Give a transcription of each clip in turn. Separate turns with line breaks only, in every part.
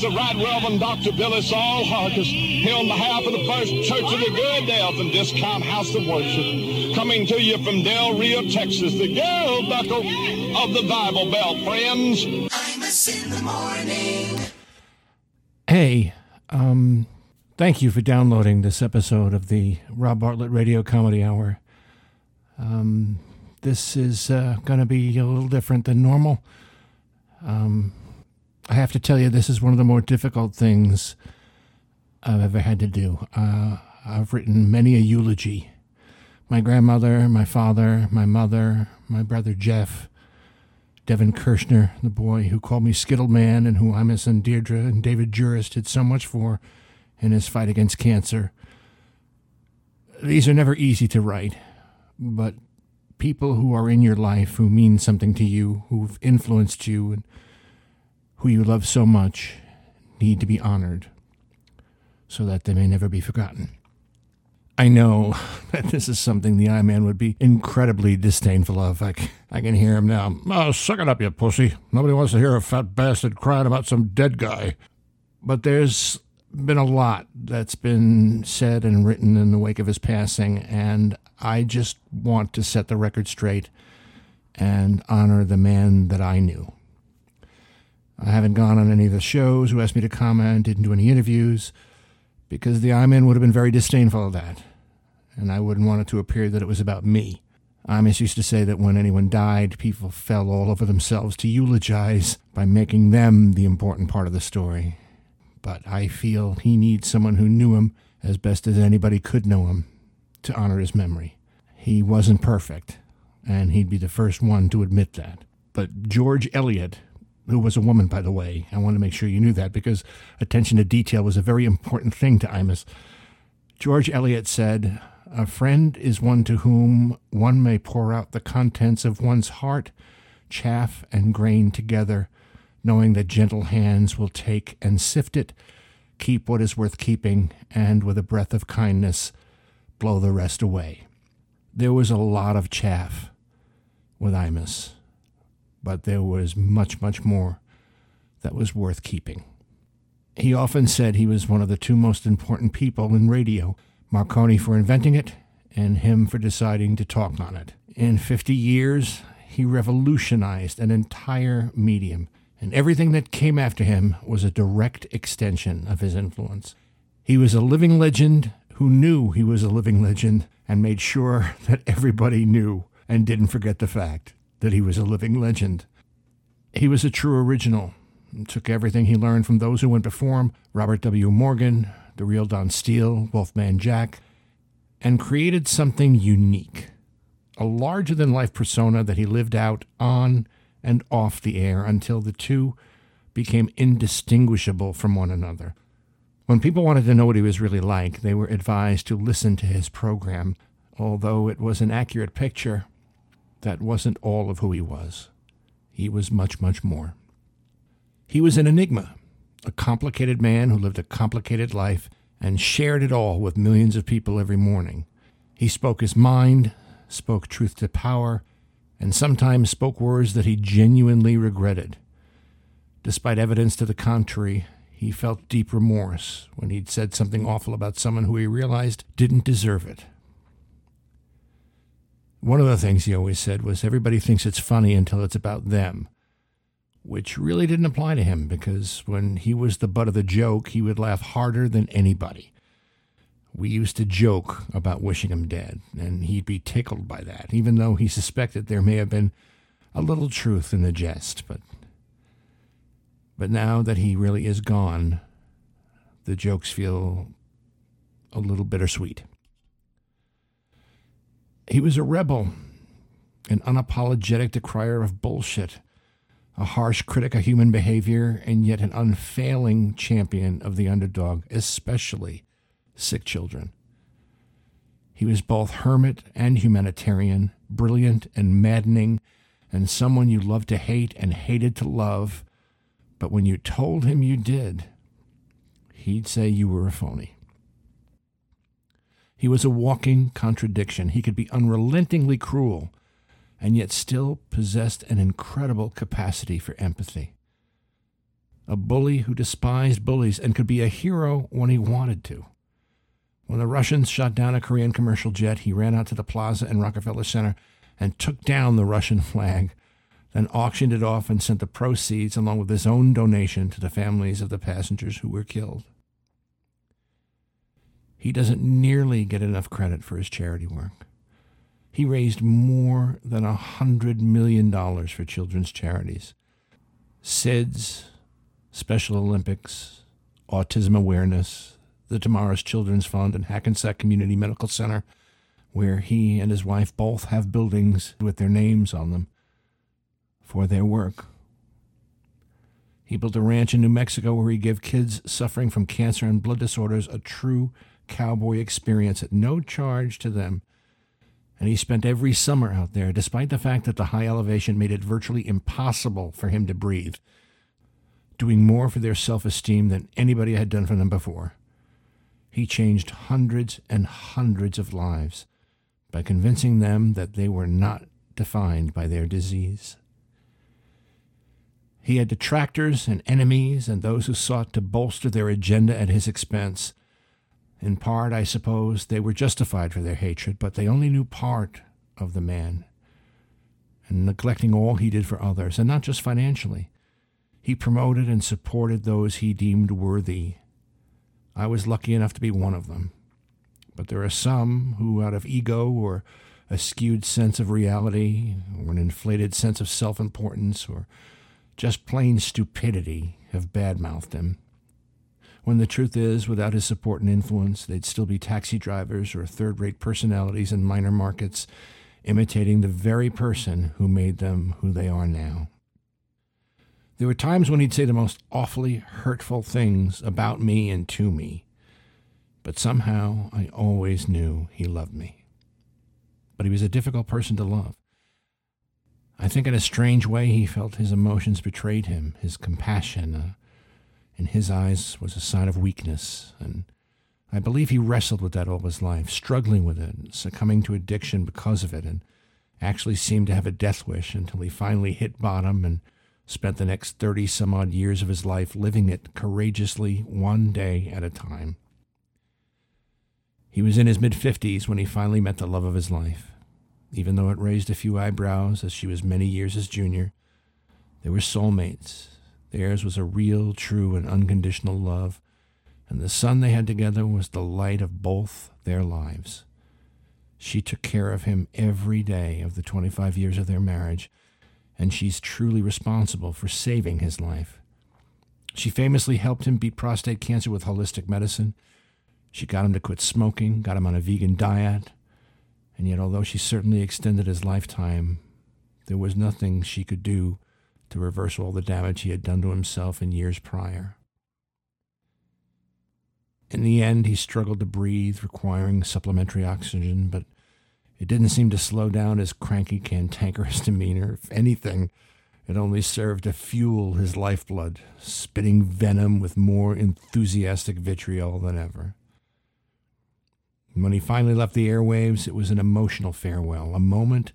the Right Reverend Dr. Billy Sol Hargus here on behalf of the First Church of the Good Death and Discount House of Worship. Coming to you from Del Rio, Texas, the girl buckle of the Bible Belt, friends.
Imus in the morning.
Hey, um, thank you for downloading this episode of the Rob Bartlett Radio Comedy Hour. Um, this is uh, going to be a little different than normal. Um, I have to tell you, this is one of the more difficult things I've ever had to do. Uh, I've written many a eulogy. My grandmother, my father, my mother, my brother Jeff, Devin Kirshner, the boy who called me Skittle Man and who Imus and Deirdre and David Juris did so much for in his fight against cancer. These are never easy to write, but people who are in your life who mean something to you, who've influenced you, and who you love so much need to be honored so that they may never be forgotten. I know that this is something the I Man would be incredibly disdainful of. I, I can hear him now. Oh, suck it up, you pussy. Nobody wants to hear a fat bastard crying about some dead guy. But there's been a lot that's been said and written in the wake of his passing, and I just want to set the record straight and honor the man that I knew. I haven't gone on any of the shows who asked me to comment, didn't do any interviews, because the I Man would have been very disdainful of that, and I wouldn't want it to appear that it was about me. Imus used to say that when anyone died, people fell all over themselves to eulogize by making them the important part of the story. But I feel he needs someone who knew him as best as anybody could know him to honor his memory. He wasn't perfect, and he'd be the first one to admit that. But George Eliot, who was a woman, by the way, I want to make sure you knew that because attention to detail was a very important thing to Imus. George Eliot said, A friend is one to whom one may pour out the contents of one's heart, chaff and grain together, knowing that gentle hands will take and sift it, keep what is worth keeping, and with a breath of kindness, blow the rest away. There was a lot of chaff with Imus, but there was much, much more that was worth keeping. He often said he was one of the two most important people in radio Marconi for inventing it, and him for deciding to talk on it. In 50 years, he revolutionized an entire medium, and everything that came after him was a direct extension of his influence. He was a living legend who knew he was a living legend and made sure that everybody knew and didn't forget the fact that he was a living legend. He was a true original and took everything he learned from those who went before him Robert W. Morgan, the real Don Steele, Wolfman Jack and created something unique a larger than life persona that he lived out on and off the air until the two became indistinguishable from one another. When people wanted to know what he was really like, they were advised to listen to his program. Although it was an accurate picture, that wasn't all of who he was. He was much, much more. He was an enigma, a complicated man who lived a complicated life and shared it all with millions of people every morning. He spoke his mind, spoke truth to power, and sometimes spoke words that he genuinely regretted. Despite evidence to the contrary, he felt deep remorse when he'd said something awful about someone who he realized didn't deserve it. One of the things he always said was everybody thinks it's funny until it's about them, which really didn't apply to him because when he was the butt of the joke, he would laugh harder than anybody. We used to joke about wishing him dead, and he'd be tickled by that, even though he suspected there may have been a little truth in the jest. But, but now that he really is gone, the jokes feel a little bittersweet. He was a rebel, an unapologetic decrier of bullshit, a harsh critic of human behavior, and yet an unfailing champion of the underdog, especially sick children. He was both hermit and humanitarian, brilliant and maddening, and someone you loved to hate and hated to love, but when you told him you did, he'd say you were a phony. He was a walking contradiction. He could be unrelentingly cruel and yet still possessed an incredible capacity for empathy. A bully who despised bullies and could be a hero when he wanted to. When the Russians shot down a Korean commercial jet, he ran out to the plaza in Rockefeller Center and took down the Russian flag, then auctioned it off and sent the proceeds along with his own donation to the families of the passengers who were killed. He doesn't nearly get enough credit for his charity work. He raised more than a hundred million dollars for children's charities. SIDS, Special Olympics, Autism Awareness, the Tomorrow's Children's Fund, and Hackensack Community Medical Center, where he and his wife both have buildings with their names on them for their work. He built a ranch in New Mexico where he gave kids suffering from cancer and blood disorders a true cowboy experience at no charge to them and he spent every summer out there, despite the fact that the high elevation made it virtually impossible for him to breathe, doing more for their self esteem than anybody had done for them before. He changed hundreds and hundreds of lives by convincing them that they were not defined by their disease. He had detractors and enemies and those who sought to bolster their agenda at his expense. In part, I suppose, they were justified for their hatred, but they only knew part of the man, and neglecting all he did for others, and not just financially. He promoted and supported those he deemed worthy. I was lucky enough to be one of them. But there are some who, out of ego or a skewed sense of reality, or an inflated sense of self importance, or just plain stupidity, have badmouthed him when the truth is, without his support and influence, they'd still be taxi drivers or third rate personalities in minor markets, imitating the very person who made them who they are now. There were times when he'd say the most awfully hurtful things about me and to me, but somehow I always knew he loved me. But he was a difficult person to love. I think in a strange way he felt his emotions betrayed him, his compassion, in his eyes was a sign of weakness, and I believe he wrestled with that all his life, struggling with it, succumbing to addiction because of it, and actually seemed to have a death wish until he finally hit bottom and spent the next 30 some odd years of his life living it courageously one day at a time. He was in his mid 50s when he finally met the love of his life. Even though it raised a few eyebrows as she was many years his junior, they were soulmates, Theirs was a real, true, and unconditional love, and the son they had together was the light of both their lives. She took care of him every day of the 25 years of their marriage, and she's truly responsible for saving his life. She famously helped him beat prostate cancer with holistic medicine. She got him to quit smoking, got him on a vegan diet, and yet, although she certainly extended his lifetime, there was nothing she could do to reverse all the damage he had done to himself in years prior. In the end, he struggled to breathe, requiring supplementary oxygen, but it didn't seem to slow down his cranky, cantankerous demeanor. If anything, it only served to fuel his lifeblood, spitting venom with more enthusiastic vitriol than ever. When he finally left the airwaves, it was an emotional farewell, a moment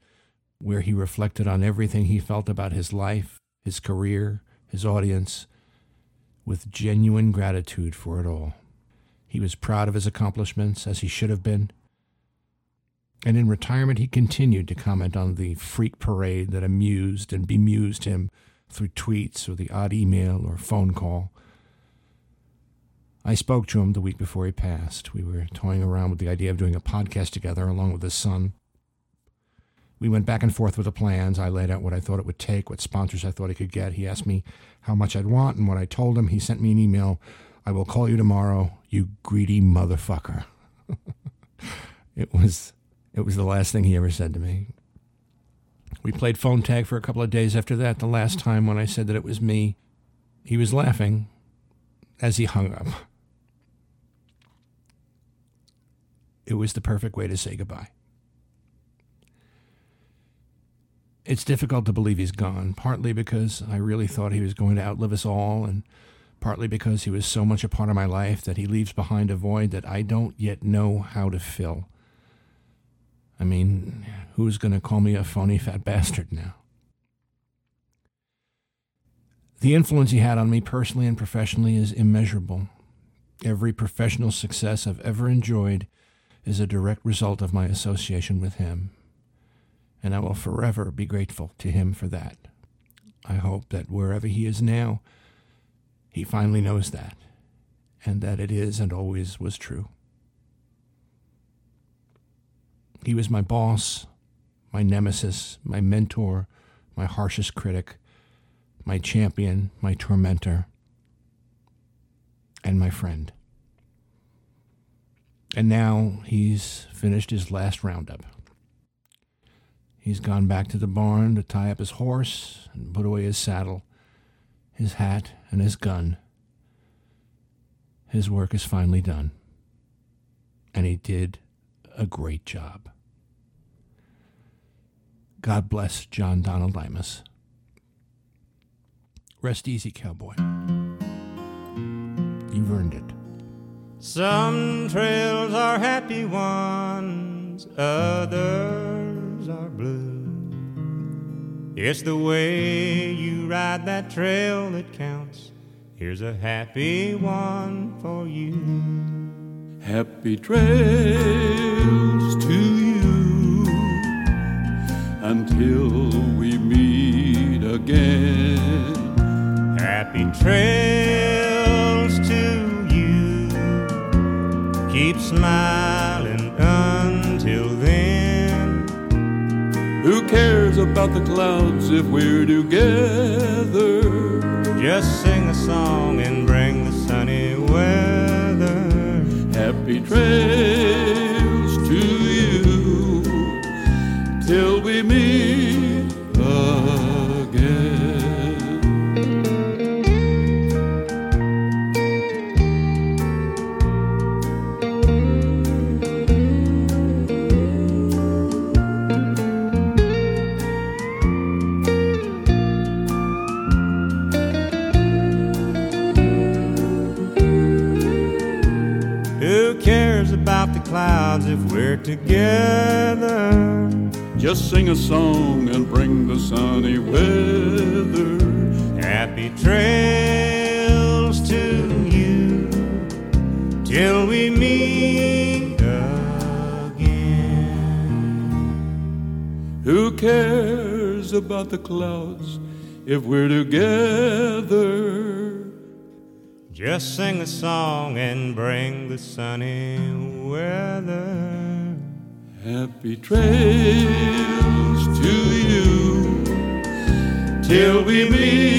where he reflected on everything he felt about his life, his career, his audience, with genuine gratitude for it all. He was proud of his accomplishments, as he should have been. And in retirement, he continued to comment on the freak parade that amused and bemused him through tweets or the odd email or phone call. I spoke to him the week before he passed. We were toying around with the idea of doing a podcast together along with his son. We went back and forth with the plans. I laid out what I thought it would take, what sponsors I thought he could get. He asked me how much I'd want and what I told him. He sent me an email. I will call you tomorrow, you greedy motherfucker. it was it was the last thing he ever said to me. We played phone tag for a couple of days after that. The last time when I said that it was me, he was laughing as he hung up. It was the perfect way to say goodbye. It's difficult to believe he's gone, partly because I really thought he was going to outlive us all, and partly because he was so much a part of my life that he leaves behind a void that I don't yet know how to fill. I mean, who's going to call me a phony fat bastard now? The influence he had on me personally and professionally is immeasurable. Every professional success I've ever enjoyed is a direct result of my association with him, and I will forever be grateful to him for that. I hope that wherever he is now, he finally knows that, and that it is and always was true. He was my boss, my nemesis, my mentor, my harshest critic, my champion, my tormentor, and my friend. And now he's finished his last roundup. He's gone back to the barn to tie up his horse and put away his saddle, his hat, and his gun. His work is finally done. And he did a great job. God bless John Donald Imus. Rest easy, cowboy. You've earned it.
Some trails are happy ones, others. It's the way you ride that trail that counts. Here's a happy one for you.
Happy trails to you until we meet again.
Happy trails to you. Keep smiling
Who cares about the clouds if we're together?
Just sing a song and bring the sunny weather.
Happy trails to you till we meet Sing a song and bring the sunny weather.
Happy trails to you till we meet again.
Who cares about the clouds if we're together?
Just sing a song and bring the sunny weather.
Happy trails to you. Till we meet